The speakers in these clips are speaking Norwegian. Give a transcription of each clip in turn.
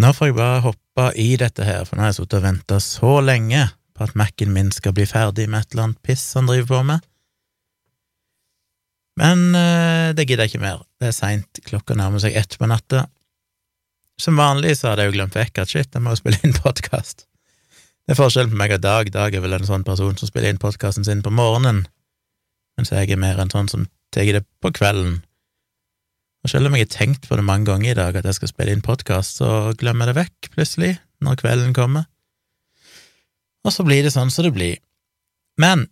Nå får jeg bare hoppe i dette her, for nå har jeg sittet og venta så lenge på at Mac-en min skal bli ferdig med et eller annet piss han driver på med. Men øh, det gidder jeg ikke mer. Det er seint, klokka nærmer seg ett på natta. Som vanlig så hadde jeg jo glemt vekk at shit, jeg må jo spille inn podkast. Det er forskjellen på meg og Dag. Dag er vel en sånn person som spiller inn podkasten sin på morgenen, mens jeg er mer en sånn som tar det på kvelden. Og selv om jeg har tenkt på det mange ganger i dag at jeg skal spille inn podkast, så glemmer jeg det vekk plutselig når kvelden kommer. Og så blir det sånn som det blir. Men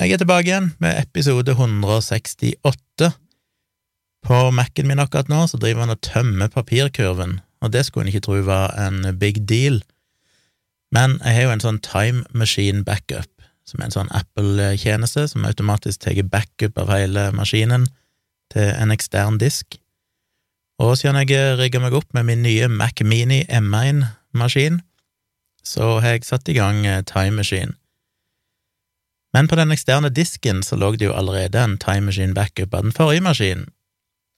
jeg er tilbake igjen med episode 168. På Mac-en min akkurat nå så driver han og tømmer papirkurven, og det skulle en ikke tro var en big deal. Men jeg har jo en sånn time machine backup, som er en sånn Apple-tjeneste som automatisk tar backup av hele maskinen til en ekstern disk. Og siden jeg rigga meg opp med min nye Mac Mini M1-maskin, så har jeg satt i gang eh, Time Machine. Men på den eksterne disken så lå det jo allerede en Time Machine backup av den forrige maskinen,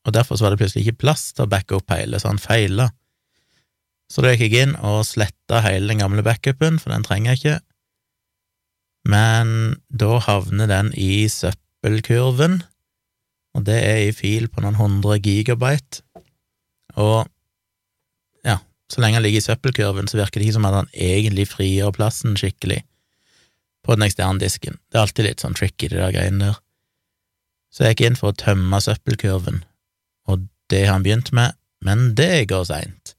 og derfor så var det plutselig ikke plass til å backe opp hele, så han feila. Så da gikk jeg inn og sletta hele den gamle backupen, for den trenger jeg ikke, men da havner den i søppelkurven, og det er i fil på noen hundre gigabyte, og ja, så lenge han ligger i søppelkurven, så virker det ikke som at han egentlig frigjør plassen skikkelig på den eksterne disken. Det er alltid litt sånn tricky, de der greiene der. Så jeg gikk inn for å tømme søppelkurven, og det har han begynt med, men det går seint.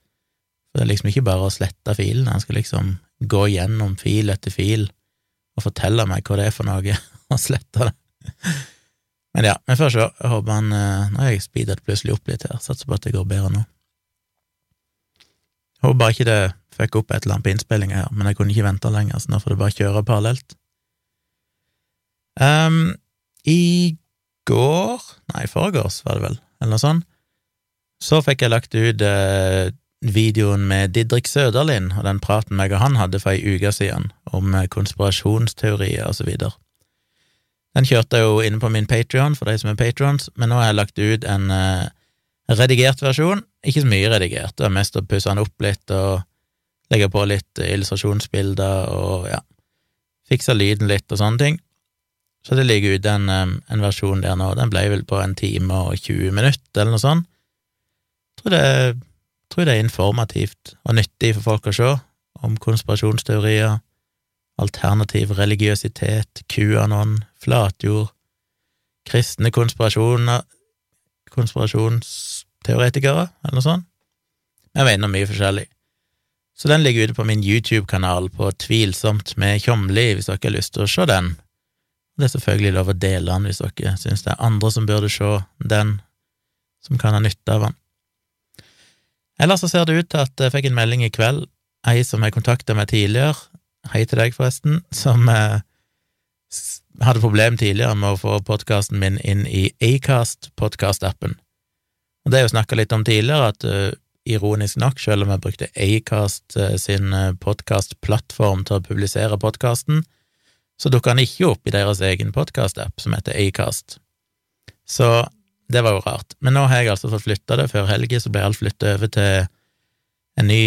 For det er liksom ikke bare å slette filen, han skal liksom gå gjennom fil etter fil og fortelle meg hva det er for noe, og slette det. Men ja, vi får se. Jeg håper han eh, Nå har jeg speedet plutselig opp litt her, satser på at det går bedre nå. Jeg Håper bare ikke det fikk opp et eller annet på innspillinga her, men jeg kunne ikke vente lenger, så nå får det bare kjøre parallelt. Um, I går, nei, foregårs var det vel, eller noe sånt, så fikk jeg lagt ut eh, videoen med Didrik Søderlind og den praten meg og han hadde for ei uke siden, om uh, konspirasjonsteorier og så videre. Den kjørte jeg jo inne på min Patrion, for de som er patrons, men nå har jeg lagt ut en uh, redigert versjon. Ikke så mye redigert, det er mest å pusse den opp litt og legge på litt illustrasjonsbilder og ja, fikse lyden litt og sånne ting. Så det ligger ute en, en, versjon der nå. Den ble vel på en time og 20 minutter, eller noe sånt. Tror det, tror det er informativt og nyttig for folk å se om konspirasjonsteorier, alternativ religiøsitet, QAnon, flatjord, kristne konspirasjoner, konspirasjonsteoretikere, eller noe sånt. Jeg mener mye forskjellig. Så den ligger ute på min YouTube-kanal på Tvilsomt med Tjomli, hvis dere har lyst til å se den. Det er selvfølgelig lov å dele den hvis dere syns det er andre som burde se den, som kan ha nytte av den. Ellers så ser det ut til at jeg fikk en melding i kveld, ei som jeg kontakta meg tidligere, hei til deg forresten, som eh, hadde problem tidligere med å få podkasten min inn i Acast, podkastappen. Og det er jo snakka litt om tidligere, at uh, ironisk nok, selv om jeg brukte Acast uh, sin uh, podkastplattform til å publisere podkasten, så dukka den ikke opp i deres egen podkastapp, som heter Acast. Så det var jo rart. Men nå har jeg altså fått flytta det. Før helga så ble alt flytta over til en ny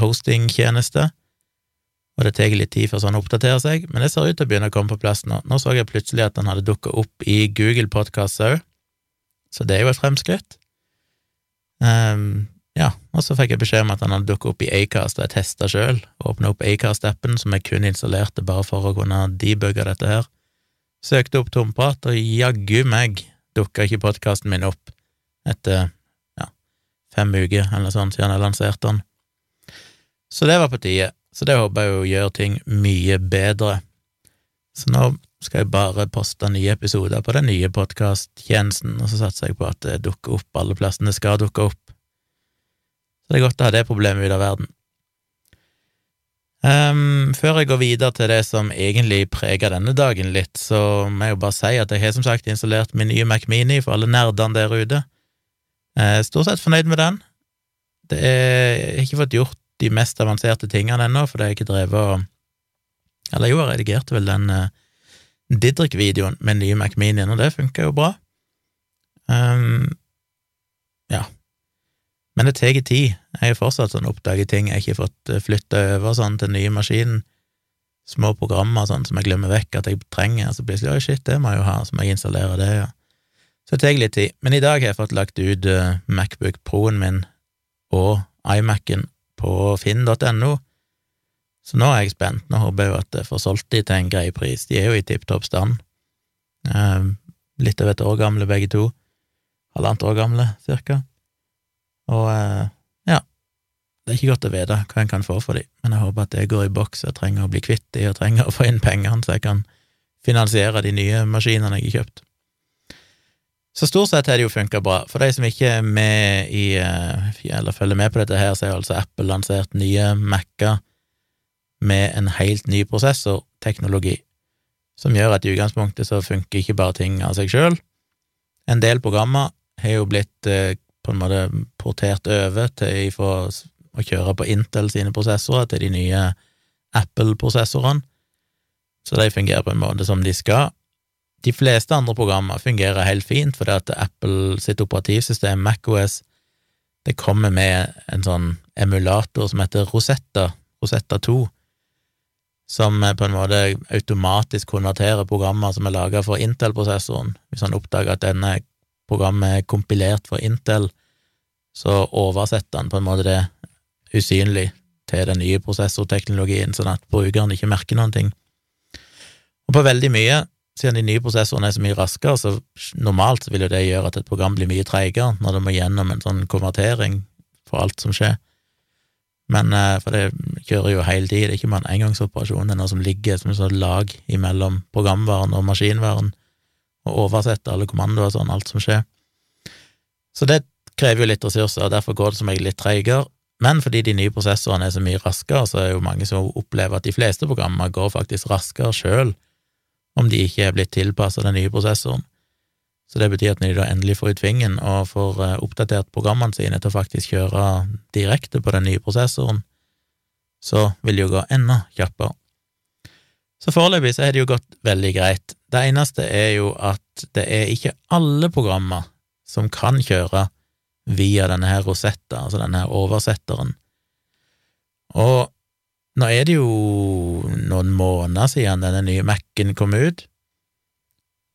hostingtjeneste og det tar litt tid før sånn oppdaterer seg, men det ser ut til å begynne å komme på plass nå. Nå så jeg plutselig at den hadde dukka opp i Google Podkast òg, så det er jo et fremskritt. Um, ja, og så fikk jeg beskjed om at den hadde dukka opp i Acast, og jeg testa sjøl, åpna opp Acast-appen, som jeg kun installerte bare for å kunne debugge dette her. Søkte opp tomprat, og jaggu meg dukka ikke podkasten min opp etter ja, fem uker eller sånn siden jeg lanserte den. Så det var på tide. Så det håper jeg jo gjør ting mye bedre. Så nå skal jeg bare poste nye episoder på den nye podkasttjenesten, og så satser jeg på at det dukker opp alle plassene det skal dukke opp. Så det er godt å ha det problemet ut av verden. Um, før jeg går videre til det som egentlig preger denne dagen litt, så må jeg jo bare si at jeg har som sagt installert min nye Mac Mini for alle nerdene der ute. Jeg er stort sett fornøyd med den. Det er, jeg har ikke fått gjort de mest avanserte tingene ennå, det har ikke drevet og Eller jo, jeg redigerte vel den uh, Didrik-videoen med nye Macminien, og det funka jo bra. Um, ja. Men det tar tid. Jeg har fortsatt sånn oppdaget ting jeg ikke har fått flytta over sånn til nye maskinen. Små programmer sånn som jeg glemmer vekk at jeg trenger, så plutselig oi, shit, det må jeg jo ha, så må jeg installere det, ja. Så det tar litt tid. Men i dag har jeg fått lagt ut uh, Macbook Pro-en min og iMac-en på finn.no, så nå er jeg spent. Nå håper jeg jo at jeg får solgt de til en grei pris. De er jo i tipp topp stand. Uh, litt over et år gamle, begge to. Halvannet år gamle, cirka. Og uh, ja, det er ikke godt å vite hva en kan få for de, men jeg håper at det går i boks. Jeg trenger å bli kvitt de, og trenger å få inn pengene så jeg kan finansiere de nye maskinene jeg har kjøpt. Så stort sett har det jo funka bra. For de som ikke er med i, eh, eller følger med på dette her, så har altså Apple lansert nye Mac-er med en helt ny prosessorteknologi, som gjør at i utgangspunktet så funker ikke bare ting av seg sjøl. En del programmer har jo blitt eh, på en måte portert over til for å kjøre på Intel sine prosessorer til de nye Apple-prosessorene, så de fungerer på en måte som de skal. De fleste andre programmer fungerer helt fint, fordi at Apple sitt operativsystem, MacOS, det kommer med en sånn emulator som heter Rosetta, Rosetta 2, som på en måte automatisk konverterer programmer som er laga for Intel-prosessoren. Hvis han oppdager at denne programmet er kompilert for Intel, så oversetter han på en måte det usynlig til den nye prosessorteknologien, sånn at brukeren ikke merker noen ting. Og på veldig mye siden de nye prosessorene er så mye raskere, så normalt vil jo det gjøre at et program blir mye treigere når det må gjennom en sånn konvertering for alt som skjer. Men eh, For det kjører jo hele tiden, det er ikke bare en engangsoperasjon, det er noe som ligger som et sånt lag imellom programvaren og maskinvaren, og oversetter alle kommandoer og sånn, alt som skjer. Så det krever jo litt ressurser, og derfor går det som regel litt treigere. Men fordi de nye prosessorene er så mye raskere, så er jo mange som opplever at de fleste programmer går faktisk raskere sjøl om de ikke er blitt tilpassa den nye prosessoren. Så det betyr at når de da endelig får ut fingeren og får eh, oppdatert programmene sine til å faktisk kjøre direkte på den nye prosessoren, så vil det jo gå enda kjappere. Så foreløpig så er det jo gått veldig greit. Det eneste er jo at det er ikke alle programmer som kan kjøre via denne her Rosetta, altså denne her oversetteren. Og nå er det jo noen måneder siden denne nye Mac-en kom ut.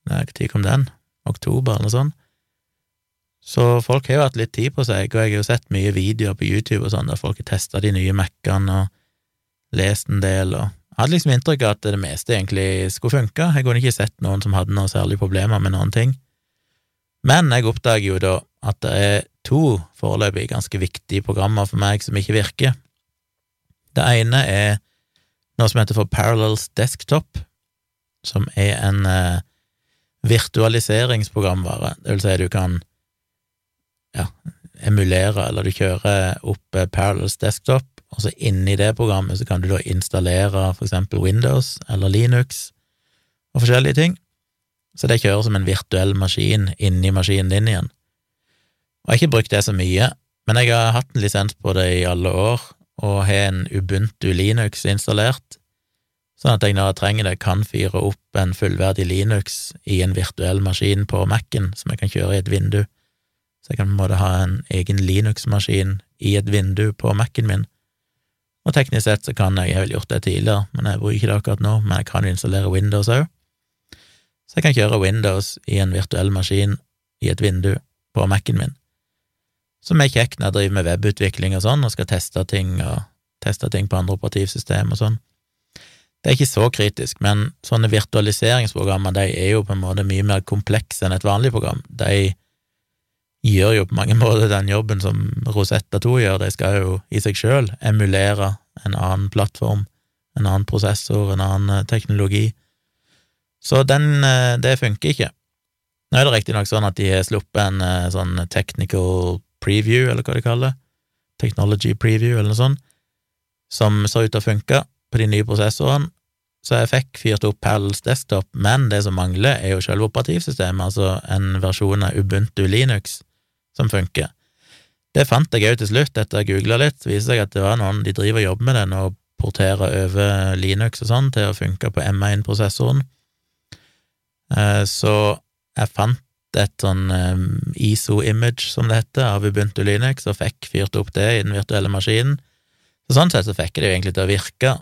Når kom den? Oktober, eller noe sånt. Så folk har jo hatt litt tid på seg, og jeg har jo sett mye videoer på YouTube og sånn der folk har testa de nye Mac-ene og lest en del, og jeg hadde liksom inntrykk av at det meste egentlig skulle funke. Jeg kunne ikke sett noen som hadde noen særlige problemer med noen ting. Men jeg oppdager jo da at det er to foreløpig ganske viktige programmer for meg som ikke virker. Det ene er noe som heter for Parallels Desktop, som er en eh, virtualiseringsprogramvare. Det vil si du kan ja, emulere, eller du kjører opp eh, Parallels Desktop, og så inni det programmet så kan du da installere for eksempel Windows eller Linux og forskjellige ting. Så det kjører som en virtuell maskin inni maskinen din igjen. Og jeg har ikke brukt det så mye, men jeg har hatt en lisens på det i alle år, og har en Ubuntu Linux installert, sånn at jeg når jeg trenger det, kan fyre opp en fullverdig Linux i en virtuell maskin på Mac-en som jeg kan kjøre i et vindu. Så jeg kan på en måte ha en egen Linux-maskin i et vindu på Mac-en min. Og teknisk sett så kan jeg, jeg har vel gjort det tidligere, men jeg bruker ikke det akkurat nå, men jeg kan jo installere Windows òg. Så jeg kan kjøre Windows i en virtuell maskin i et vindu på Mac-en min som er kjekk når jeg driver med webutvikling og sånn, og skal teste ting og teste ting på andre operativsystem og sånn. Det er ikke så kritisk, men sånne virtualiseringsprogrammer de er jo på en måte mye mer komplekse enn et vanlig program. De gjør jo på mange måter den jobben som Rosetta 2 gjør, de skal jo i seg sjøl emulere en annen plattform, en annen prosessor, en annen eh, teknologi. Så den, eh, det funker ikke. Nå er det riktignok sånn at de har sluppet en eh, sånn technical preview, eller hva de kaller det, technology preview, eller noe sånt, som så ut til å funke på de nye prosessorene. Så jeg fikk fyrt opp Pals desktop, men det som mangler, er jo selve operativsystemet, altså en versjon av Ubuntu Linux som funker. Det fant jeg òg til slutt, etter å ha googla litt. Viser seg at det var noen de driver og jobber med den og porterer over Linux og sånn til å funke på M1-prosessoren. Eh, så jeg fant et sånn um, ISO-image, som det heter, av Ubuntu Linux, og fikk fyrt opp det i den virtuelle maskinen. Så sånn sett så fikk jeg det jo egentlig til å virke.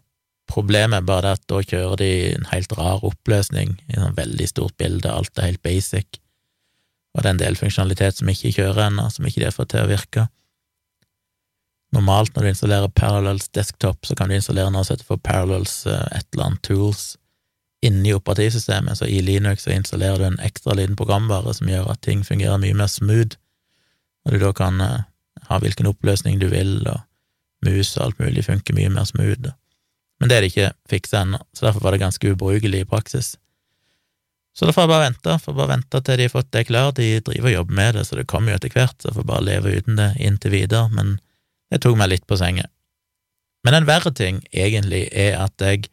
Problemet er bare at da kjører de en helt rar oppløsning i sånn veldig stort bilde, alt er helt basic, og det er en del funksjonalitet som ikke kjører ennå, som ikke de har til å virke. Normalt når du installerer Parallels desktop, så kan du installere noe som heter for Parallels uh, et eller annet tools inni operativsystemet, så i Linux så installerer du en ekstra liten programvare som gjør at ting fungerer mye mer smooth, og du da kan uh, ha hvilken oppløsning du vil, og mus og alt mulig funker mye mer smooth. Men det er det ikke fiksa ennå, så derfor var det ganske ubrukelig i praksis. Så da får jeg bare vente, får bare vente til de har fått det klart, de driver og jobber med det, så det kommer jo etter hvert, så jeg får bare leve uten det inntil videre, men det tok meg litt på senga. Men en verre ting, egentlig, er at jeg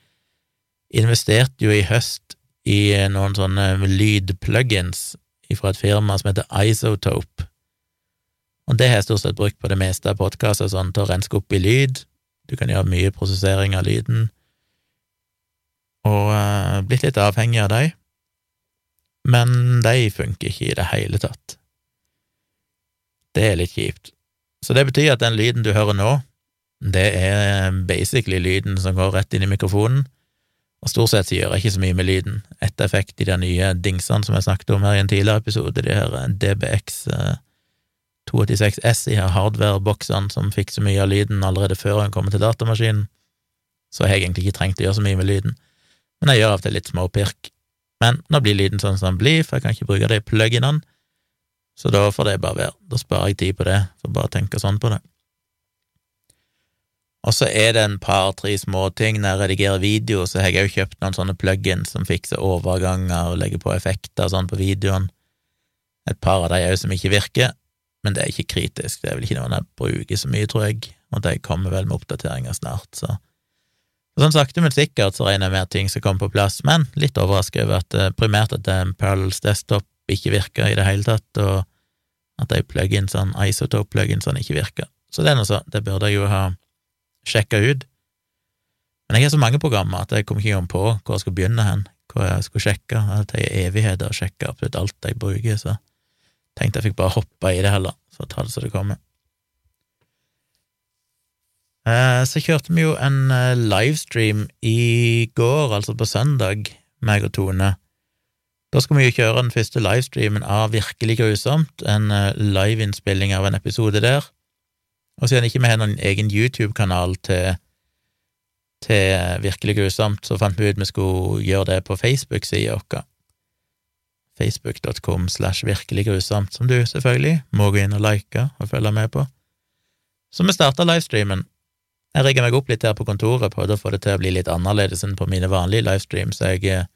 investerte jo i høst i noen sånne lydplugins fra et firma som heter Isotope, og det har jeg stort sett brukt på det meste av podkaster, sånn til å renske opp i lyd. Du kan gjøre mye prosessering av lyden, og uh, blitt litt avhengig av dem. Men de funker ikke i det hele tatt. Det er litt kjipt. Så det betyr at den lyden du hører nå, det er basically lyden som går rett inn i mikrofonen, og stort sett gjør jeg ikke så mye med lyden. Ett effekt i de nye dingsene som jeg snakket om her i en tidligere episode, de her DBX uh, 286S de her hardware-boksene som fikk så mye av lyden allerede før hun kommer til datamaskinen, så har jeg egentlig ikke trengt å gjøre så mye med lyden, men jeg gjør av og til litt småpirk. Men nå blir lyden sånn som den blir, for jeg kan ikke bruke de pluginene, så da får det bare være. Da sparer jeg tid på det, for bare å tenke sånn på det. Og så er det en par-tre småting når jeg redigerer video, så har jeg òg kjøpt noen sånne plugins som fikser overganger og legger på effekter og sånn på videoen. Et par av de òg som ikke virker, men det er ikke kritisk, det er vel ikke noen jeg bruker så mye, tror jeg, og de kommer vel med oppdateringer snart, så. Sånn sakte, men sikkert så regner jeg med at ting skal komme på plass, men litt overrasket over at uh, primært at um, Parallels Desktop ikke virker i det hele tatt, og at de plug-insene, Isotope-plug-insene, ikke virker. Så det er noe så, det burde jeg jo ha sjekka ut. Men jeg har så mange programmer at jeg kom ikke på hvor jeg skal begynne hen, hvor jeg skulle sjekke. Det tar evigheter å sjekke absolutt alt jeg bruker, så Tenkte jeg fikk bare hoppe i det heller, så ta det så det kommer. Eh, så kjørte vi jo en eh, livestream i går, altså på søndag, meg og Tone. Da skal vi jo kjøre den første livestreamen av Virkelig grusomt, en eh, liveinnspilling av en episode der. Og siden ikke har noen egen YouTube-kanal til, til Virkelig grusomt, så fant vi ut vi skulle gjøre det på Facebook-sida vår facebook.com slash virkelig grusomt, som du selvfølgelig må gå inn og like og følge med på. Så vi starta livestreamen. Jeg rigga meg opp litt her på kontoret, prøvde å få det til å bli litt annerledes enn på mine vanlige livestreams. Jeg, eh,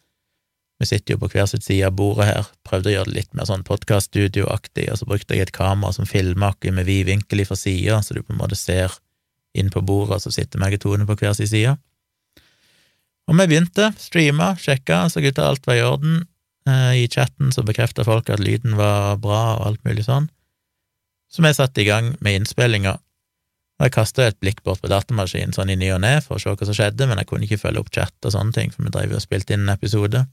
vi sitter jo på hver sitt side av bordet her, prøvde å gjøre det litt mer sånn podkaststudioaktig, og så brukte jeg et kamera som filmer oss med vid vinkel fra sida, så du på en måte ser inn på bordet, og så sitter meg og Tone på hver sin side. Og vi begynte, streama, sjekka, så gutta alt var i orden. Eh, I chatten så bekrefta folk at lyden var bra og alt mulig sånn. Så vi satte i gang med innspillinga. Og jeg kasta et blikk bort på datamaskinen sånn i ny og ne for å se hva som skjedde, men jeg kunne ikke følge opp chat og sånne ting, for vi drev og spilte inn en episode.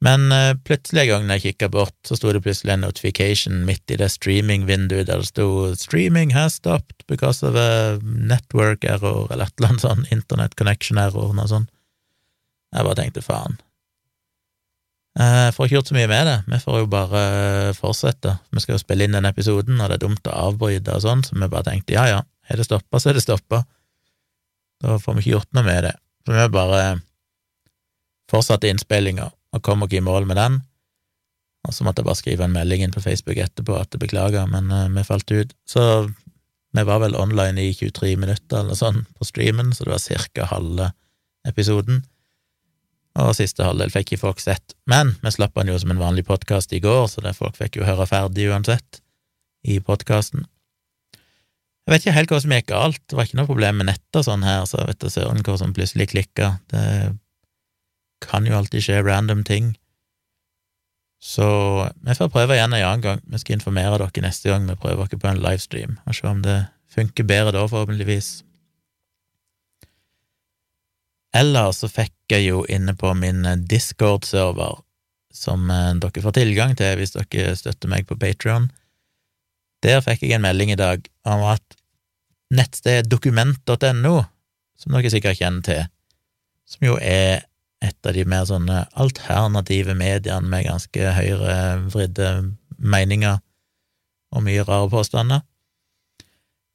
Men uh, plutselig en gang jeg kikka bort, så sto det plutselig en notification midt i det streaming-vinduet der det sto 'Streaming has stopped because of a network error', eller et eller annet sånn, internet connection error, noe sånt. Jeg bare tenkte faen, jeg eh, får ikke gjort så mye med det, vi får jo bare eh, fortsette. Vi skal jo spille inn den episoden, og det er dumt å avbryte og sånn, så vi bare tenkte ja ja, er det stoppa, så er det stoppa. Da får vi ikke gjort noe med det. Så vi bare fortsatte innspillinga og kom ikke i mål med den. Og så måtte jeg bare skrive en melding inn på Facebook etterpå at jeg beklager, men uh, vi falt ut. Så vi var vel online i 23 minutter eller sånn på streamen, så det var cirka halve episoden og siste halvdel fikk ikke folk sett. Men vi slapp den jo som en vanlig podkast i går, så det folk fikk jo høre ferdig uansett i podkasten. Jeg vet ikke helt hva som gikk galt, det var ikke noe problem med nettet sånn her, så vet da søren hva som plutselig klikka. Det kan jo alltid skje random ting. Så vi får prøve igjen en annen gang. Vi skal informere dere neste gang vi prøver oss på en livestream, og se om det funker bedre da, forhåpentligvis. Eller så fikk jeg jo inne på min Discord-server som eh, dere får tilgang til hvis dere støtter meg på Patrion. Der fikk jeg en melding i dag om at nettstedet dokument.no, som dere sikkert kjenner til, som jo er et av de mer sånne alternative mediene med ganske høyrevridde meninger og mye rare påstander,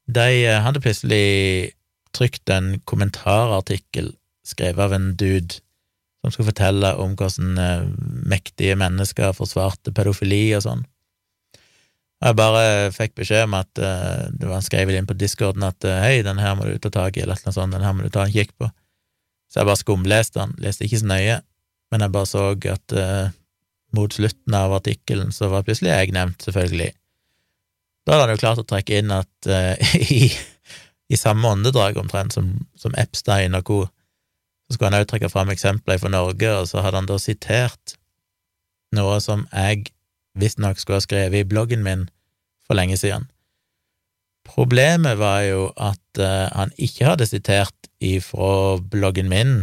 de eh, hadde plutselig trykt en kommentarartikkel skrevet av en dude som skulle fortelle om hvordan eh, mektige mennesker forsvarte pedofili og sånn. Jeg bare fikk beskjed om at uh, det var skrevet inn på discorden at hei, den her må du ta tak i, eller noe sånt, den her må du ta en kikk på. Så jeg bare skumleste den, leste ikke så nøye, men jeg bare så at uh, mot slutten av artikkelen så var plutselig jeg nevnt, selvfølgelig. Da hadde han jo klart å trekke inn at i, i, samme åndedrag omtrent som, som Epstein og co., så skulle han også trekke fram eksempler fra Norge, og så hadde han da sitert noe som jeg visstnok skulle ha skrevet i bloggen min for lenge siden. Problemet var jo at uh, han ikke hadde sitert ifra bloggen min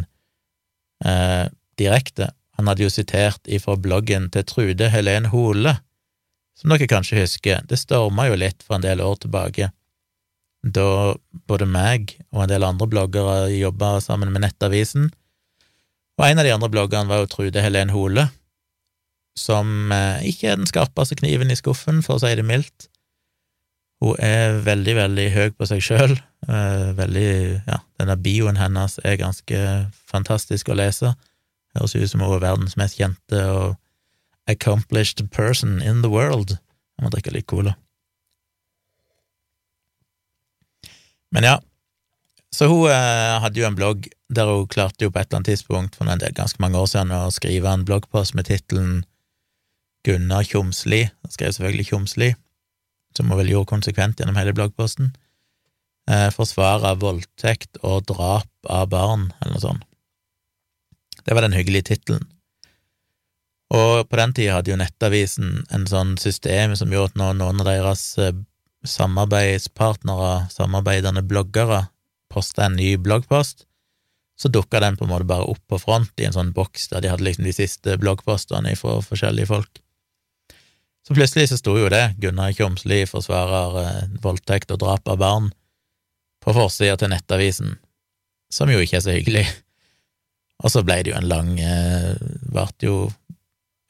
uh, direkte. Han hadde jo sitert ifra bloggen til Trude Helen Hole, som dere kanskje husker. Det storma jo litt for en del år tilbake da både meg og en del andre bloggere jobba sammen med Nettavisen. Og en av de andre bloggerne var jo Trude Helen Hole, som uh, ikke er den skarpeste kniven i skuffen, for å si det mildt. Hun er veldig, veldig høy på seg sjøl. Eh, Ja, denne bioen hennes er ganske fantastisk å lese. Høres ut som hun er verdens mest kjente og accomplished person in the world. Jeg må drikke litt cola. Men ja, så hun eh, hadde jo en blogg der hun klarte jo på et eller annet tidspunkt for en del, ganske mange år siden å skrive en bloggpost med tittelen Gunnar Tjomsli, hun skrev selvfølgelig Tjomsli, som hun vel gjorde konsekvent gjennom hele bloggposten, eh, forsvare voldtekt og drap av barn, eller noe sånt. Det var den hyggelige tittelen. Og på den tida hadde jo Nettavisen en sånn system som gjorde at når noen av deres eh, samarbeidspartnere, samarbeidende bloggere, posta en ny bloggpost, så dukka den på en måte bare opp på front i en sånn boks der de hadde liksom de siste bloggpostene fra forskjellige folk. Så plutselig så sto jo det, Gunnar Kjomsli forsvarer eh, voldtekt og drap av barn, på forsida til Nettavisen, som jo ikke er så hyggelig. Og så ble det jo en lang eh, Varte jo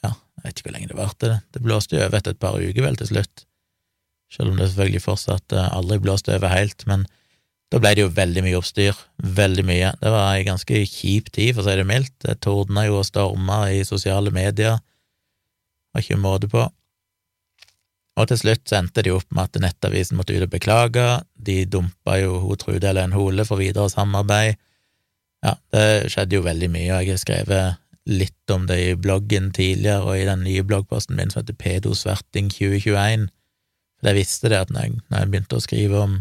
Ja, jeg vet ikke hvor lenge det varte, det Det blåste jo over etter et par uker, vel, til slutt selv om det selvfølgelig fortsatt eh, aldri blåste over helt, men da ble det jo veldig mye oppstyr, veldig mye. Det var ei ganske kjip tid, for å si det mildt. Det tordna jo og storma i sosiale medier, var ikke måte på. Og til slutt så endte de opp med at Nettavisen måtte ut og beklage, de dumpa jo hun Trude Helen Hole for videre samarbeid. Ja, det skjedde jo veldig mye, og jeg har skrevet litt om det i bloggen tidligere, og i den nye bloggposten min som heter Pedosverting 2021 for jeg visste det at når jeg, når jeg begynte å skrive om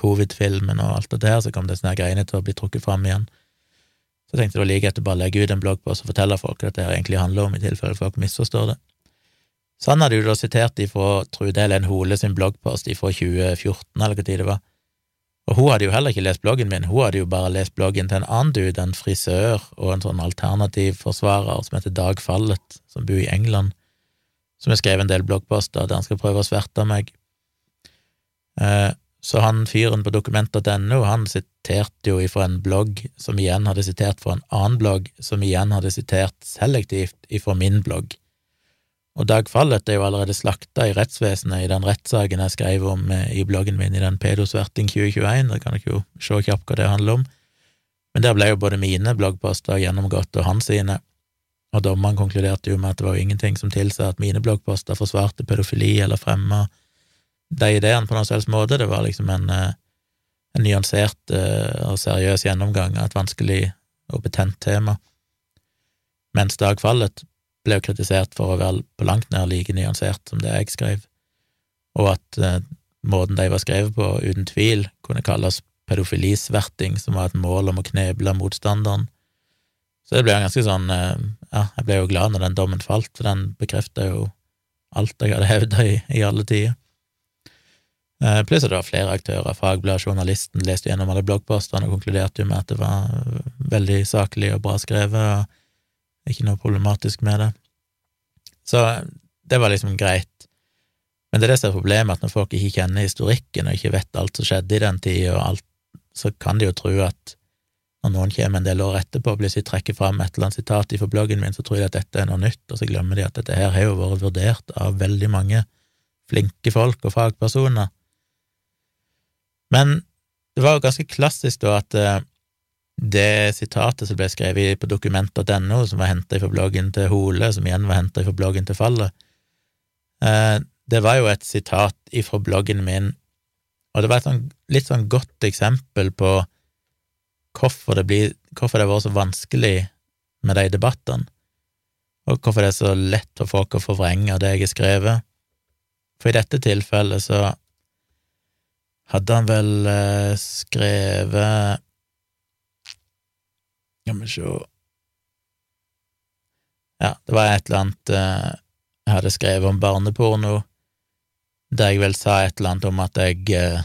covid-filmen og alt det der, så kom det sånne greiene til å bli trukket fram igjen. Så jeg tenkte det var like etter bare å legge ut en bloggpost og fortelle folk at det her egentlig handler om, i tilfelle folk misforstår det. Så han hadde jo da sitert ifra Trude Helen Hole sin bloggpost ifra 2014, eller hva tid det var. Og hun hadde jo heller ikke lest bloggen min, hun hadde jo bare lest bloggen til en annen dude, en frisør og en sånn alternativ forsvarer som heter Dag Fallet, som bor i England som har skrevet en del bloggposter der han skal prøve å sverte meg. Eh, så han fyren på dokument.no, han siterte jo ifra en blogg som igjen hadde sitert fra en annen blogg, som igjen hadde sitert selektivt ifra min blogg. Og Dag Fallet er jo allerede slakta i rettsvesenet i den rettssaken jeg skrev om eh, i bloggen min i den Pedosverting 2021, det kan dere jo se kjapt hva det handler om. Men der ble jo både mine bloggposter gjennomgått og hans sine, og dommeren konkluderte jo med at det var jo ingenting som tilsa at mine bloggposter forsvarte pedofili eller fremma de ideene på noen selvs måte. Det var liksom en, eh, en nyansert eh, og seriøs gjennomgang av et vanskelig og betent tema. Mens Dagfallet ble jo kritisert for å være på langt nær like nyansert som det jeg skrev, og at eh, måten de var skrevet på, uten tvil kunne kalles pedofilisverting, som var et mål om å kneble motstanderen. Så det ble ganske sånn ja, jeg ble jo glad når den dommen falt, for den bekrefta jo alt jeg hadde hevda i, i, alle tider. Eh, pluss at det var flere aktører, Fagbladet, journalisten, leste gjennom alle bloggpostene og konkluderte jo med at det var veldig saklig og bra skrevet, og ikke noe problematisk med det. Så det var liksom greit. Men det er det som er problemet, at når folk ikke kjenner historikken og ikke vet alt som skjedde i den tida, og alt, så kan de jo tro at når noen kommer en del år etterpå, plutselig trekker fram et eller annet sitat fra bloggen min, så tror de at dette er noe nytt, og så glemmer de at dette her har jo vært vurdert av veldig mange flinke folk og fagpersoner. Men det var jo ganske klassisk da at eh, det sitatet som ble skrevet på dokument.no, som var henta fra bloggen til Hole, som igjen var henta fra bloggen til Fallet, eh, det var jo et sitat ifra bloggen min, og det var et sånn, litt sånn godt eksempel på hvorfor det blir, hvorfor det har vært så vanskelig med de debattene, og hvorfor det er så lett for folk å forvrenge det jeg har skrevet. For i dette tilfellet så hadde han vel eh, skrevet Skal vi sjå Ja, det var et eller annet eh, jeg hadde skrevet om barneporno, der jeg vel sa et eller annet om at jeg eh,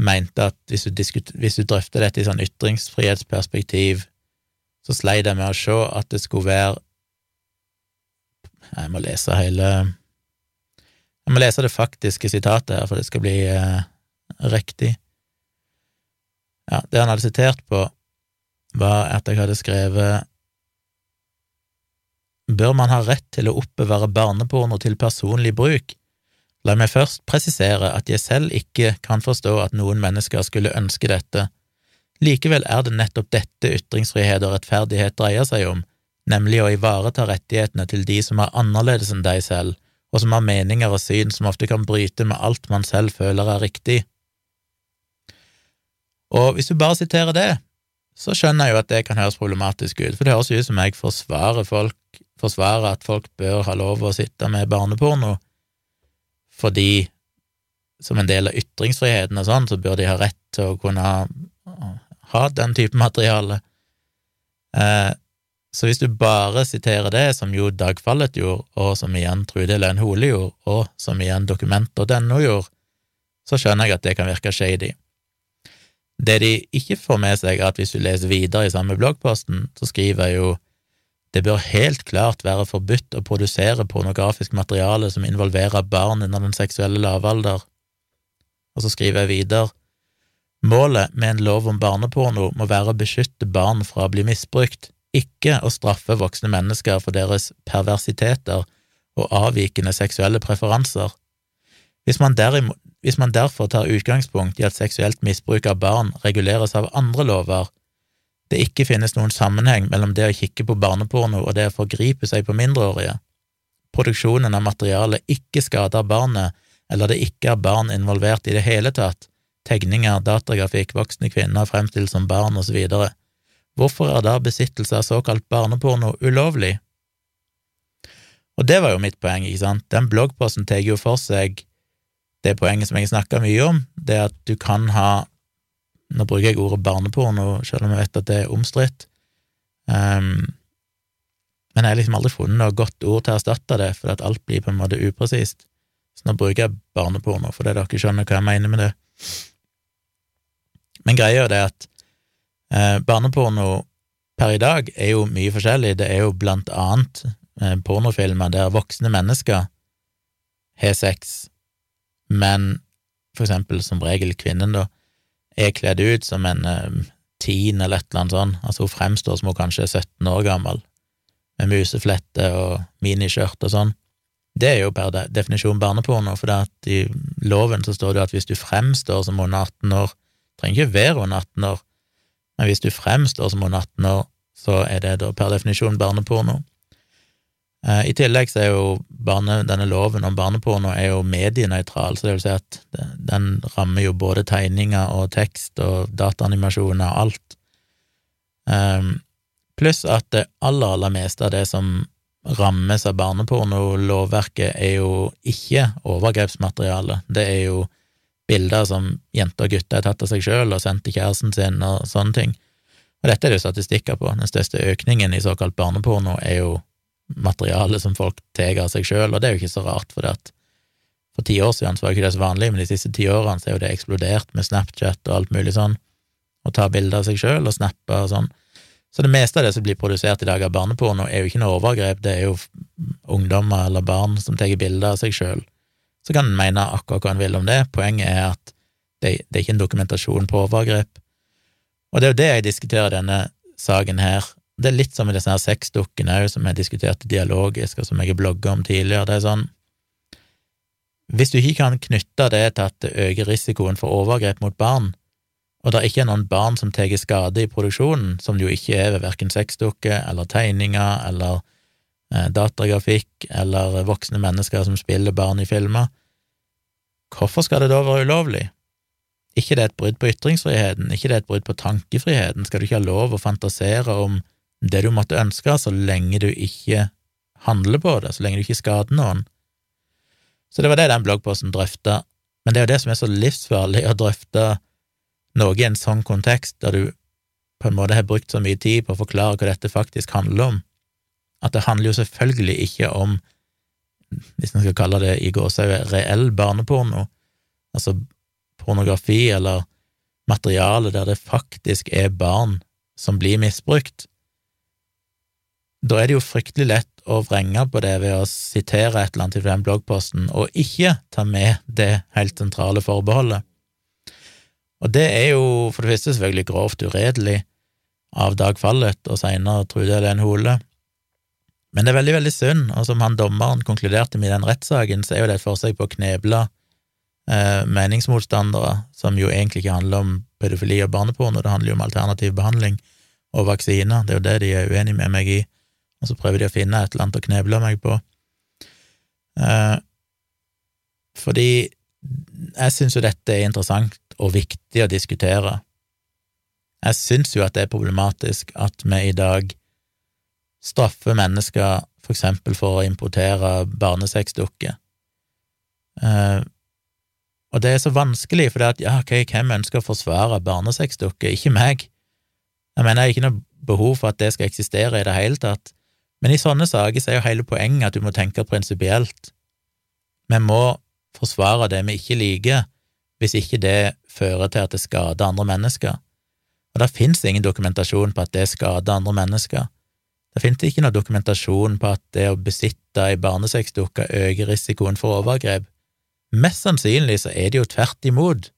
mente at hvis du, hvis du drøfter dette i sånn ytringsfrihetsperspektiv, så sleit jeg med å se at det skulle være Jeg må lese hele Jeg må lese det faktiske sitatet her, for det skal bli eh, riktig. Ja, det han hadde sitert på, var at jeg hadde skrevet Bør man ha rett til å oppbevare barneporno til personlig bruk? La meg først presisere at jeg selv ikke kan forstå at noen mennesker skulle ønske dette. Likevel er det nettopp dette ytringsfrihet og rettferdighet dreier seg om, nemlig å ivareta rettighetene til de som er annerledes enn deg selv, og som har meninger og syn som ofte kan bryte med alt man selv føler er riktig. Og hvis du bare siterer det, så skjønner jeg jo at det kan høres problematisk ut, for det høres ut som jeg forsvarer folk, forsvarer at folk bør ha lov å sitte med barneporno, fordi som en del av ytringsfriheten og sånn, så bør de ha rett til å kunne ha den type materiale. Eh, så hvis du bare siterer det, som jo Dag Fallet gjorde, og som igjen Trude Lønn Hole gjorde, og som igjen Dokument.no gjorde, så skjønner jeg at det kan virke shady. Det de ikke får med seg, er at hvis du leser videre i samme bloggposten, så skriver jeg jo det bør helt klart være forbudt å produsere pornografisk materiale som involverer barn under den seksuelle lavalder. Og så skriver jeg videre Målet med en lov om barneporno må være å beskytte barn fra å bli misbrukt, ikke å straffe voksne mennesker for deres perversiteter og avvikende seksuelle preferanser. Hvis man, derimot, hvis man derfor tar utgangspunkt i at seksuelt misbruk av barn reguleres av andre lover, det ikke finnes noen sammenheng mellom det å kikke på barneporno og det å forgripe seg på mindreårige. Produksjonen av materialet ikke skader barnet, eller det ikke er barn involvert i det hele tatt, tegninger, datagrafikk, voksne kvinner fremstilt som barn osv. Hvorfor er da besittelse av såkalt barneporno ulovlig? Og det var jo mitt poeng, ikke sant, den bloggposten tar jo for seg det poenget som jeg snakka mye om, det at du kan ha nå bruker jeg ordet barneporno, selv om jeg vet at det er omstridt. Um, men jeg har liksom aldri funnet noe godt ord til å erstatte det, for at alt blir på en måte upresist. Så nå bruker jeg barneporno, fordi dere skjønner hva jeg mener med det. Men greia er det at eh, barneporno per i dag er jo mye forskjellig. Det er jo blant annet eh, pornofilmer der voksne mennesker har sex, men for eksempel som regel kvinnen, da, er kledd ut som en um, teen eller et eller annet sånt, altså hun fremstår som hun kanskje er 17 år gammel, med museflette og miniskjørt og sånn. Det er jo per definisjon barneporno, for i loven så står det at hvis du fremstår som under 18 år, trenger ikke være under 18 år, men hvis du fremstår som under 18 år, så er det da per definisjon barneporno. Eh, I tillegg så er jo barne, denne loven om barneporno er jo medienøytral, så det vil si at den rammer jo både tegninger og tekst og dataanimasjoner og alt. Um, pluss at det aller, aller meste av det som rammes av barnepornolovverket, er jo ikke overgrepsmateriale. Det er jo bilder som jenter og gutter har tatt av seg sjøl og sendt til kjæresten sin og sånne ting. Og dette er det jo statistikker på. Den største økningen i såkalt barneporno er jo materiale som folk tar av seg sjøl, og det er jo ikke så rart, for at for ti år siden så var ikke det så vanlig, men de siste ti årene så er jo det eksplodert med Snapchat og alt mulig sånn, å ta bilder av seg sjøl og snappe og sånn. Så det meste av det som blir produsert i dag av barneporno, er jo ikke noe overgrep, det er jo ungdommer eller barn som tar bilder av seg sjøl, så kan en mene akkurat hva en vil om det. Poenget er at det, det, er ikke en dokumentasjon på overgrep. Og det er jo det jeg diskuterer i denne saken her. Det er litt som i disse her sexdukkene òg, som jeg diskuterte dialogisk, og som jeg har blogga om tidligere. Det er sånn Hvis du ikke kan knytte det til at det øker risikoen for overgrep mot barn, og det ikke er noen barn som tar skade i produksjonen, som det jo ikke er ved verken sexdukker eller tegninger eller eh, datagrafikk eller voksne mennesker som spiller barn i filmer, hvorfor skal det da være ulovlig? Ikke det er et brudd på ytringsfriheten, ikke det er et brudd på tankefriheten, skal du ikke ha lov å fantasere om det du måtte ønske, så lenge du ikke handler på det, så lenge du ikke skader noen. Så det var det den bloggposten drøfta, men det er jo det som er så livsfarlig å drøfte noe i en sånn kontekst, der du på en måte har brukt så mye tid på å forklare hva dette faktisk handler om, at det handler jo selvfølgelig ikke om, hvis en skal kalle det i gåsehudet, reell barneporno, altså pornografi eller materiale der det faktisk er barn som blir misbrukt, da er det jo fryktelig lett å vrenge på det ved å sitere et eller annet fra den bloggposten, og ikke ta med det helt sentrale forbeholdet. Og det er jo for det første selvfølgelig grovt uredelig av Dag Fallet og seinere Trude Helen Hole, men det er veldig, veldig synd, og som han dommeren konkluderte med i den rettssaken, så er jo det et forsøk på å kneble eh, meningsmotstandere, som jo egentlig ikke handler om pedofili og barneporno, det handler jo om alternativ behandling og vaksiner, det er jo det de er uenige med meg i, og så prøver de å finne et eller annet å kneble meg på. Eh, fordi jeg syns jo dette er interessant og viktig å diskutere. Jeg syns jo at det er problematisk at vi i dag straffer mennesker for eksempel for å importere barnesexdukker. Eh, og det er så vanskelig, for det at ja, okay, hvem ønsker å forsvare barnesexdukker? Ikke meg. Jeg mener, jeg har ikke noe behov for at det skal eksistere i det hele tatt, men i sånne saker så er jo hele poenget at du må tenke prinsipielt. Vi må forsvare det vi ikke liker, hvis ikke det fører til at det skader andre mennesker. Og det finnes ingen dokumentasjon på at det skader andre mennesker. Det finnes ikke noe dokumentasjon på at det å besitte ei barnesexdukke øker risikoen for overgrep. Mest sannsynlig så er det jo tvert imot.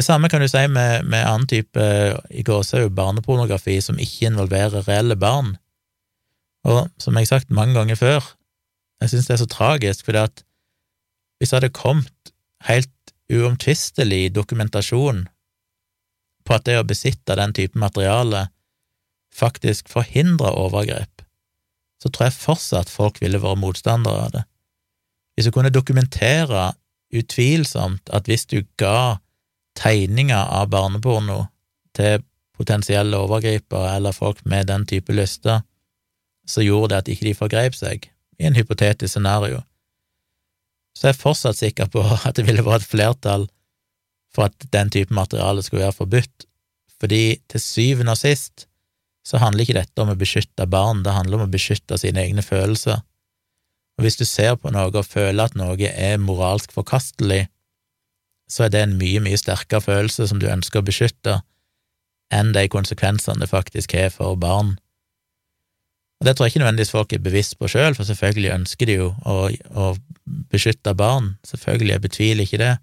Det samme kan du si med, med annen type i gåsehud barnepornografi som ikke involverer reelle barn. Og som jeg har sagt mange ganger før, jeg synes det er så tragisk, fordi at hvis det hadde kommet helt uomtvistelig dokumentasjon på at det å besitte den type materiale faktisk forhindrer overgrep, så tror jeg fortsatt folk ville vært motstandere av det. Hvis du kunne dokumentere utvilsomt at hvis du ga tegninger av barneporno til potensielle overgripere eller folk med den type lyster, så gjorde det at ikke de forgrep seg, i en hypotetisk scenario, så er jeg fortsatt sikker på at det ville vært et flertall for at den type materiale skulle være forbudt, fordi til syvende og sist så handler ikke dette om å beskytte barn, det handler om å beskytte sine egne følelser. Og hvis du ser på noe og føler at noe er moralsk forkastelig, så er det en mye, mye sterkere følelse som du ønsker å beskytte, enn de konsekvensene det faktisk har for barn. Og Det tror jeg ikke nødvendigvis folk er bevisst på sjøl, for selvfølgelig ønsker de jo å, å beskytte barn, selvfølgelig, jeg betviler ikke det,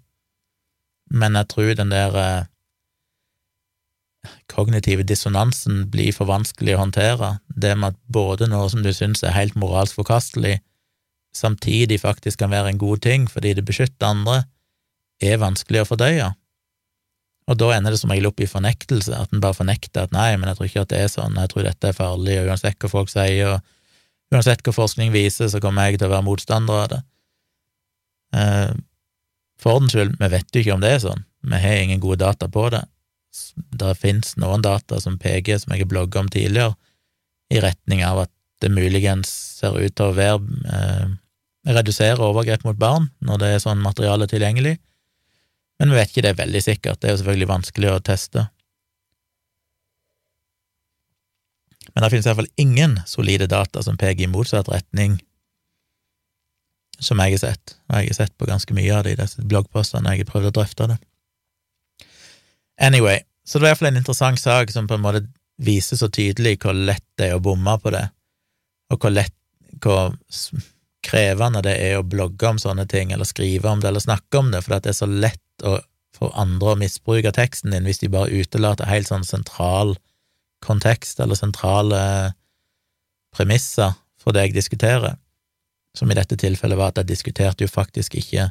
men jeg tror den der eh, kognitive dissonansen blir for vanskelig å håndtere, det med at både noe som du syns er helt moralsk forkastelig, samtidig faktisk kan være en god ting fordi det beskytter andre, er vanskelig å fordøye. Og da ender det som regel opp i fornektelse, at en bare fornekter at nei, men jeg tror ikke at det er sånn, jeg tror dette er farlig, og uansett hva folk sier, og uansett hva forskning viser, så kommer jeg til å være motstander av det. Eh, for ordens skyld, vi vet jo ikke om det er sånn, vi har ingen gode data på det. Det finnes noen data som peker, som jeg har blogga om tidligere, i retning av at det muligens ser ut til å være eh, redusere overgrep mot barn når det er sånn materiale tilgjengelig, men vi vet ikke det er veldig sikkert, det er jo selvfølgelig vanskelig å teste. Men det finnes i hvert fall ingen solide data som peker i motsatt retning, som jeg har sett, og jeg har sett på ganske mye av det i disse bloggpostene jeg har prøvd å drøfte det. Anyway, så det var iallfall en interessant sak som på en måte viser så tydelig hvor lett det er å bomme på det. og hvor lett, hvor krevende det er å blogge om sånne ting, eller skrive om det, eller snakke om det, for det er så lett å, for andre å misbruke teksten din hvis de bare utelater helt sånn sentral kontekst, eller sentrale premisser for det jeg diskuterer, som i dette tilfellet var at jeg diskuterte jo faktisk ikke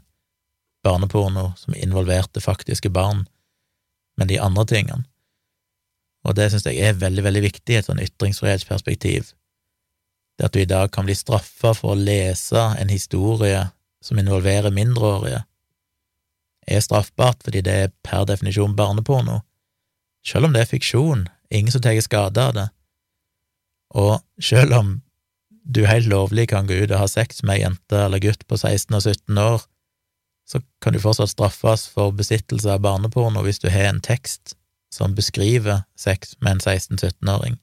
barneporno som involverte faktiske barn, men de andre tingene. Og det synes jeg er veldig, veldig viktig i et sånn ytringsfrihetsperspektiv. Det at du i dag kan bli straffa for å lese en historie som involverer mindreårige, er straffbart fordi det er per definisjon barneporno, selv om det er fiksjon, ingen som tar skade av det, og selv om du helt lovlig kan gå ut og ha sex med ei jente eller gutt på 16 og 17 år, så kan du fortsatt straffes for besittelse av barneporno hvis du har en tekst som beskriver sex med en 16-17-åring.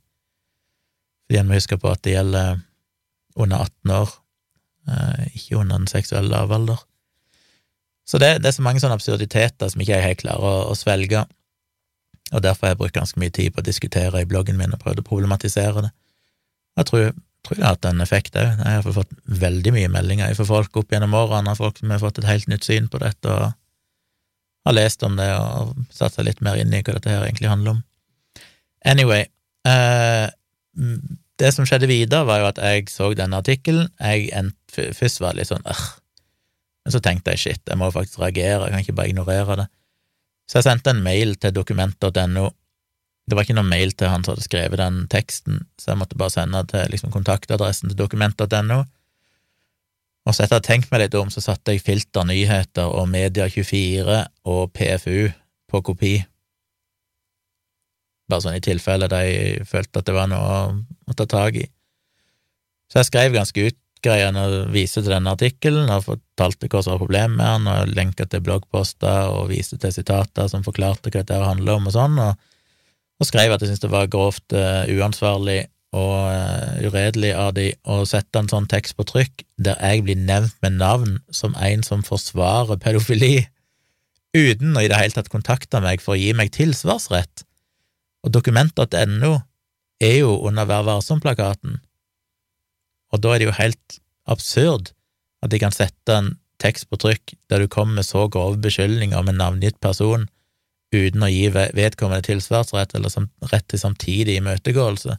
Fordi en må huske på at det gjelder under 18 år, eh, ikke under den seksuelle lavalder. Så det, det, er så mange sånne absurditeter som ikke jeg helt klarer å, å, svelge, og derfor har jeg brukt ganske mye tid på å diskutere i bloggen min og prøvd å problematisere det. Jeg tror tror det har hatt en effekt òg. Jeg har fått veldig mye meldinger fra folk opp gjennom årene, av folk som har fått et helt nytt syn på dette og har lest om det og satt seg litt mer inn i hva dette her egentlig handler om. Anyway, eh, det som skjedde videre, var jo at jeg så denne artikkelen. Jeg først var litt sånn øh, men så tenkte jeg shit, jeg må faktisk reagere, jeg kan ikke bare ignorere det. Så jeg sendte en mail til dokument.no det var ikke noen mail til han som hadde skrevet den teksten, så jeg måtte bare sende til liksom, kontaktadressen til dokument.no. Og så etter å ha tenkt meg litt om, så satte jeg Filter nyheter og Media24 og PFU på kopi. Bare sånn i tilfelle de følte at det var noe å ta tak i. Så jeg skrev ganske utgreiende og viste til denne artikkelen og fortalte hva som var problemet med han, og lenka til bloggposter og viste til sitater som forklarte hva dette handla om og sånn. og og skrev at jeg syntes det var grovt uh, uansvarlig og uh, uredelig av de å sette en sånn tekst på trykk der jeg blir nevnt med navn som en som forsvarer pedofili, uten å i det hele tatt kontakte meg for å gi meg tilsvarsrett. Og dokument.no er jo under Vær varsom-plakaten, og da er det jo helt absurd at de kan sette en tekst på trykk der du kommer med så grove beskyldninger om en navngitt person uten å gi vedkommende tilsvarsrett eller som, rett til samtidig imøtegåelse.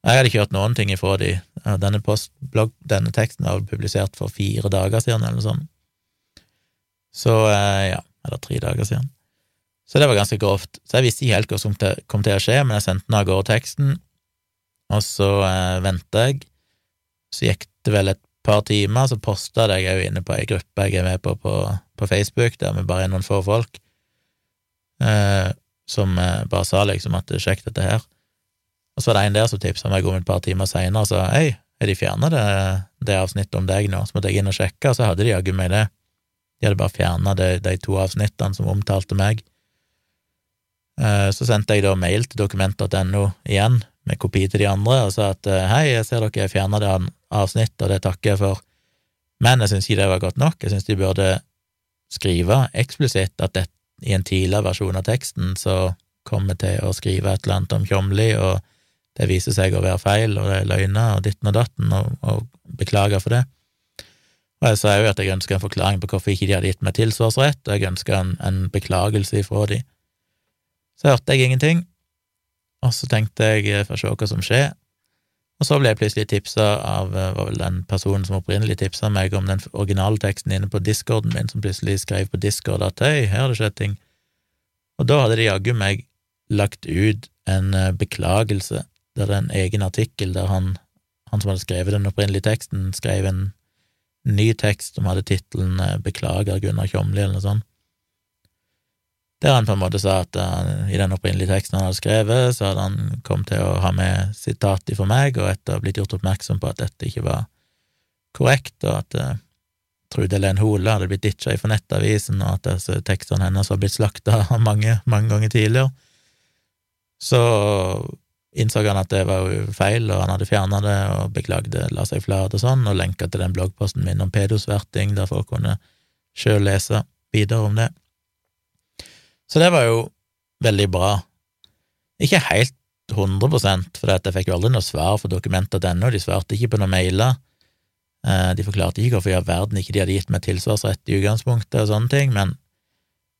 Jeg hadde ikke hørt noen ting ifra de. Denne, postblogg, denne teksten var publisert for fire dager siden, eller noe sånt. Så eh, ja, eller tre dager siden. Så det var ganske grovt. Så jeg visste ikke helt hva som kom til å skje, men jeg sendte den av gårde teksten, og så eh, venta jeg. Så gikk det vel et par timer, så posta jeg òg inne på ei gruppe jeg er med på, på på Facebook, der vi bare er noen få folk eh, som eh, bare sa liksom at sjekk dette her. Og så var det en der som tipsa meg om et par timer seinere og sa hei, har de fjerna det, det, avsnittet om deg nå? Så måtte jeg inn og sjekke, og så hadde de jaggu meg det. De hadde bare fjerna de, de, to avsnittene som omtalte meg. Eh, så sendte jeg da mail til dokument.no igjen, med kopi til de andre, og sa at eh, hei, jeg ser dere fjerna det avsnittet, og det takker jeg for. Men jeg syns ikke det var godt nok. Jeg syns de burde skrive eksplisitt at det, i en tidligere versjon av teksten så kommer til å skrive et eller annet om Tjomli, og det viser seg å være feil, og det er løgner og ditten og datten, og, og beklager for det. Og jeg sa jo at jeg ønsker en forklaring på hvorfor ikke de hadde gitt meg tilsvarsrett, og jeg ønsker en, en beklagelse ifra de. Så hørte jeg ingenting, og så tenkte jeg jeg får se hva som skjer, og så ble jeg plutselig tipsa av eh, var vel den personen som opprinnelig tipsa meg om den originalteksten inne på discorden min, som plutselig skrev på discord at hei, her har det skjedd ting. Og da hadde de jaggu meg lagt ut en eh, beklagelse, der det er en egen artikkel der han, han som hadde skrevet den opprinnelige teksten, skrev en ny tekst som hadde tittelen eh, Beklager Gunnar Tjomli, eller noe sånt der han på en måte sa at uh, i den opprinnelige teksten han hadde skrevet, så hadde han kommet til å ha med sitat for meg, og etter å ha blitt gjort oppmerksom på at dette ikke var korrekt, og at uh, Trude Len Hole hadde blitt ditcha fra Nettavisen, og at disse tekstene hennes var blitt slakta mange, mange ganger tidligere, så innså han at det var jo feil, og han hadde fjerna det og beklagde, la seg flat og sånn, og lenka til den bloggposten min om pedosverting, der folk kunne sjøl lese videre om det. Så det var jo veldig bra. Ikke helt 100 for jeg fikk jo aldri noe svar for dokumentet.no, de svarte ikke på noen mailer. Eh, de forklarte ikke hvorfor i all verden ikke de hadde gitt meg tilsvarsrett i utgangspunktet og sånne ting, men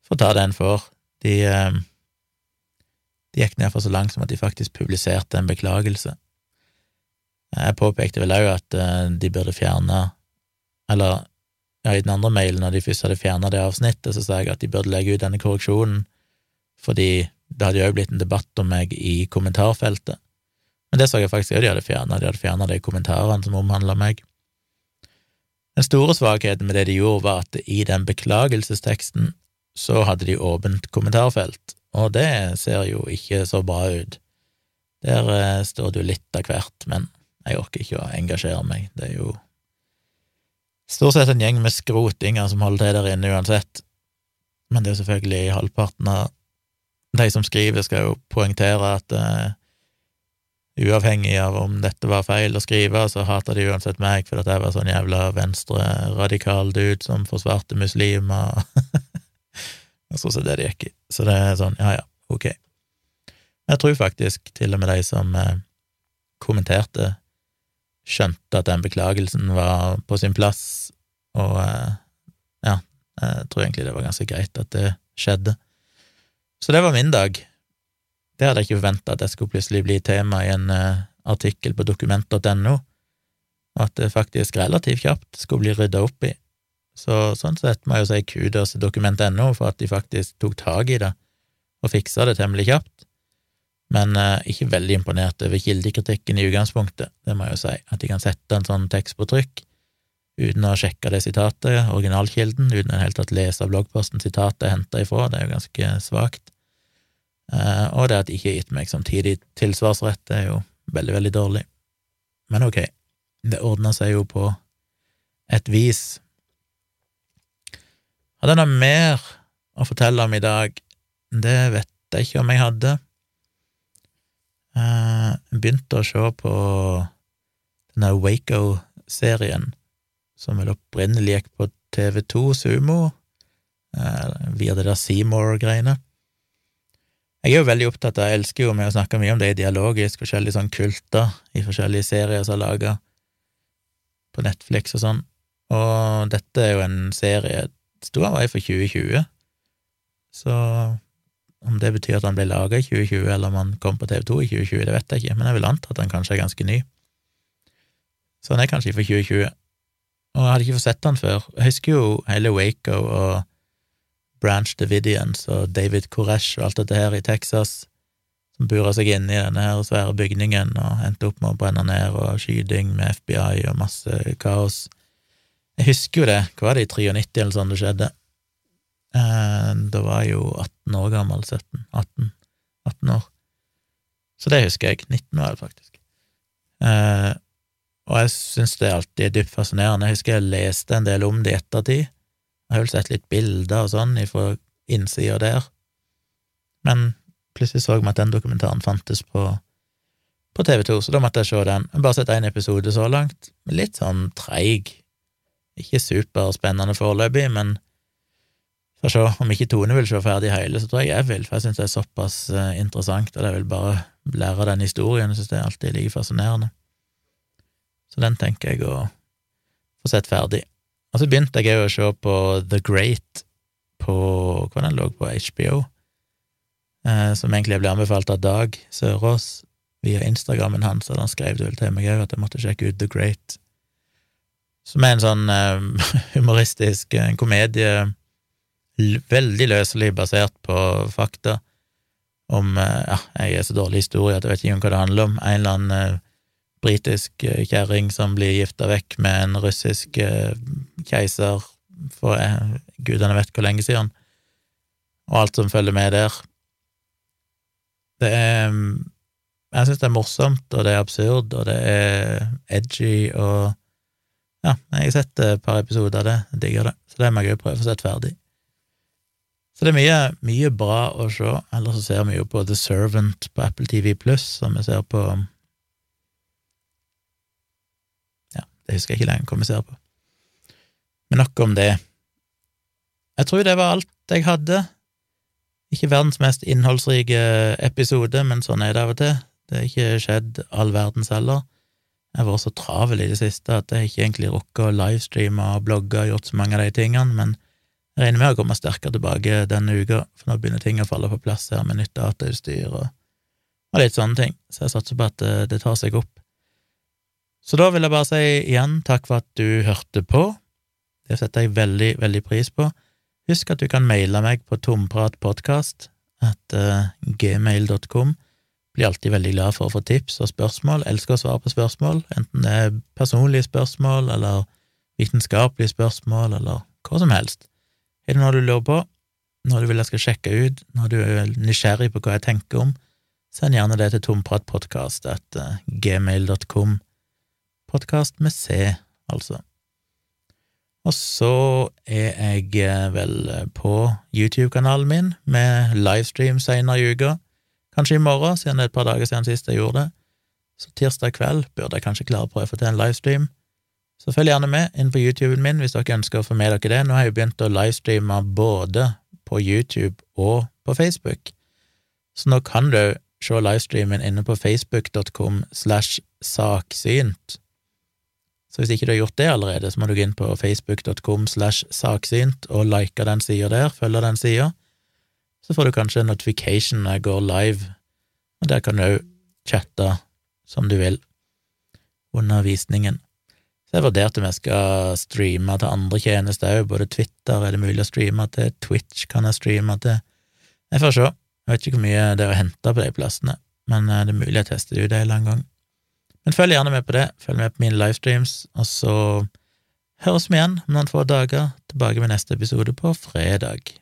får ta det en får. De, eh, de gikk ned for så langt som at de faktisk publiserte en beklagelse. Jeg påpekte vel òg at eh, de burde fjerne Eller ja, i den andre mailen, når de først hadde fjerna det avsnittet, så sa jeg at de burde legge ut denne korreksjonen, fordi det hadde jo òg blitt en debatt om meg i kommentarfeltet. Men det så jeg faktisk òg de hadde fjerna, de hadde fjerna de kommentarene som omhandla meg. Den store svakheten med det de gjorde, var at i den beklagelsesteksten så hadde de åpent kommentarfelt, og det ser jo ikke så bra ut. Der eh, står det jo litt av hvert, men jeg orker ikke å engasjere meg, det er jo stort sett en gjeng med skrotinger som holder til der inne uansett, men det er jo selvfølgelig halvparten av de som skriver, skal jo poengtere at uh, uavhengig av om dette var feil å skrive, så hater de uansett meg for at jeg var sånn jævla venstre-radikal dude som forsvarte muslimer. Og så er det det gikk i. Så det er sånn, ja ja, ok. Jeg tror faktisk til og med de som eh, kommenterte, skjønte at den beklagelsen var på sin plass, og eh, ja, jeg tror egentlig det var ganske greit at det skjedde. Så det var min dag. Det hadde jeg ikke forventa at jeg skulle plutselig bli tema i en uh, artikkel på dokument.no, og at det faktisk relativt kjapt skulle bli rydda opp i. Så sånn sett må jeg jo si kudos til dokument.no for at de faktisk tok tak i det og fiksa det temmelig kjapt, men eh, ikke veldig imponert over kildekritikken i utgangspunktet, det må jeg jo si, at de kan sette en sånn tekst på trykk uten å sjekke det sitatet, originalkilden, uten å helt tatt lese bloggposten sitatet er henta ifra, det er jo ganske svakt. Uh, og det at de ikke har gitt meg samtidig tilsvarsrett, det er jo veldig, veldig dårlig. Men ok, det ordna seg jo på et vis. Hadde jeg noe mer å fortelle om i dag? Det vet jeg ikke om jeg hadde. Eh, jeg begynte å se på denne Waco-serien, som vel opprinnelig gikk på TV2 Sumo, eh, via det der Seymour-greiene. Jeg er jo veldig opptatt av, jeg elsker jo med å snakke mye om det i dialogisk, forskjellige sånn kulter i forskjellige serier som er laga på Netflix og sånn, og dette er jo en serie stor vei for 2020, så om det betyr at han ble laga i 2020, eller om han kom på TV2 i 2020, det vet jeg ikke, men jeg vil anta at han kanskje er ganske ny. Så han er kanskje for 2020. Og jeg hadde ikke fått sett han før. Jeg husker jo hele Waco og Branch Davidians og David Koresh og alt dette her i Texas, som bura seg inne i denne her svære bygningen og endte opp med å brenne ned og skyting med FBI og masse kaos. Jeg husker jo det, hva var det, i 93 eller sånn det skjedde? Eh, da var jeg jo 18 år gammel, 17, 18, 18 år. Så det husker jeg. 19 var det faktisk. Eh, og jeg syns det alltid er dypt fascinerende. Jeg husker jeg leste en del om det i ettertid. Jeg har vel sett litt bilder og sånn fra innsida der, men plutselig så vi at den dokumentaren fantes på, på TV2, så da måtte jeg se den. Jeg har bare sett én episode så langt, litt sånn treig ikke superspennende foreløpig, men får se. Om ikke Tone vil se ferdig hele, så tror jeg jeg vil, for jeg syns det er såpass uh, interessant, og jeg vil bare lære den historien. Jeg syns det er alltid like fascinerende. Så den tenker jeg å få sett ferdig. Og så begynte jeg òg å se på The Great på hva den lå på HBO, eh, som egentlig ble anbefalt av Dag Sørås via Instagrammen hans, og han skrev det vel til meg òg at jeg måtte sjekke ut The Great som er en sånn eh, humoristisk en komedie, veldig løselig basert på fakta om eh, Ja, jeg er så dårlig historie at jeg vet ikke om hva det handler om. En eller annen uh, britisk kjerring som blir gifta vekk med en russisk keiser for gudene vet hvor lenge siden, og alt som følger med der. Det er Jeg syns det er morsomt, og det er absurd, og det er edgy, og ja, jeg har sett et par episoder av det, jeg digger det, så det må jeg òg prøve å få sett ferdig. Så det er mye, mye bra å se, ellers så ser vi jo på The Servant på Apple TV Pluss, som vi ser på Ja, det husker jeg ikke lenger hva vi på. Men nok om det. Jeg tror det var alt jeg hadde. Ikke verdens mest innholdsrike episode, men sånn er det av og til. Det har ikke skjedd all verdens heller. Jeg har vært så travel i det siste at jeg ikke egentlig rukket å livestreame og blogge og gjort så mange av de tingene, men jeg regner med å komme sterkere tilbake denne uka, for nå begynner ting å falle på plass her med nytt datautstyr og, og litt sånne ting, så jeg satser på at det, det tar seg opp. Så da vil jeg bare si igjen takk for at du hørte på. Det setter jeg veldig, veldig pris på. Husk at du kan maile meg på tompratpodkast at uh, gmail.com. Blir alltid veldig glad for å få tips og spørsmål. Elsker å svare på spørsmål, enten det er personlige spørsmål eller vitenskapelige spørsmål eller hva som helst. Er det noe du lurer på, noe du vil jeg skal sjekke ut, når du er nysgjerrig på hva jeg tenker om, send gjerne det til tompratpodkast at uh, gmail.com. Podkast med C, altså. Og så er jeg eh, vel på YouTube-kanalen min med livestream senere i uka. Kanskje i morgen, siden det er et par dager siden sist jeg gjorde det. Så tirsdag kveld burde jeg kanskje klare å prøve å få til en livestream. Så følg gjerne med inn på YouTuben min hvis dere ønsker å få med dere det. Nå har jeg jo begynt å livestreame både på YouTube og på Facebook, så nå kan du se livestreamen inne på facebook.com slash saksynt. Så hvis ikke du har gjort det allerede, så må du gå inn på facebook.com slash saksynt og like den sida der, følge den sida. Så får du kanskje en notification når jeg går live, og der kan du òg chatte som du vil under visningen. Så jeg vurderte om jeg skal streame til andre tjenester òg, både Twitter er det mulig å streame til, Twitch kan jeg streame til. Jeg får se, jeg vet ikke hvor mye det er å hente på de plassene, men eh, det er mulig jeg tester det ut en gang. Men følg gjerne med på det, følg med på mine livestreams, og så høres vi igjen om noen få dager, tilbake med neste episode på fredag.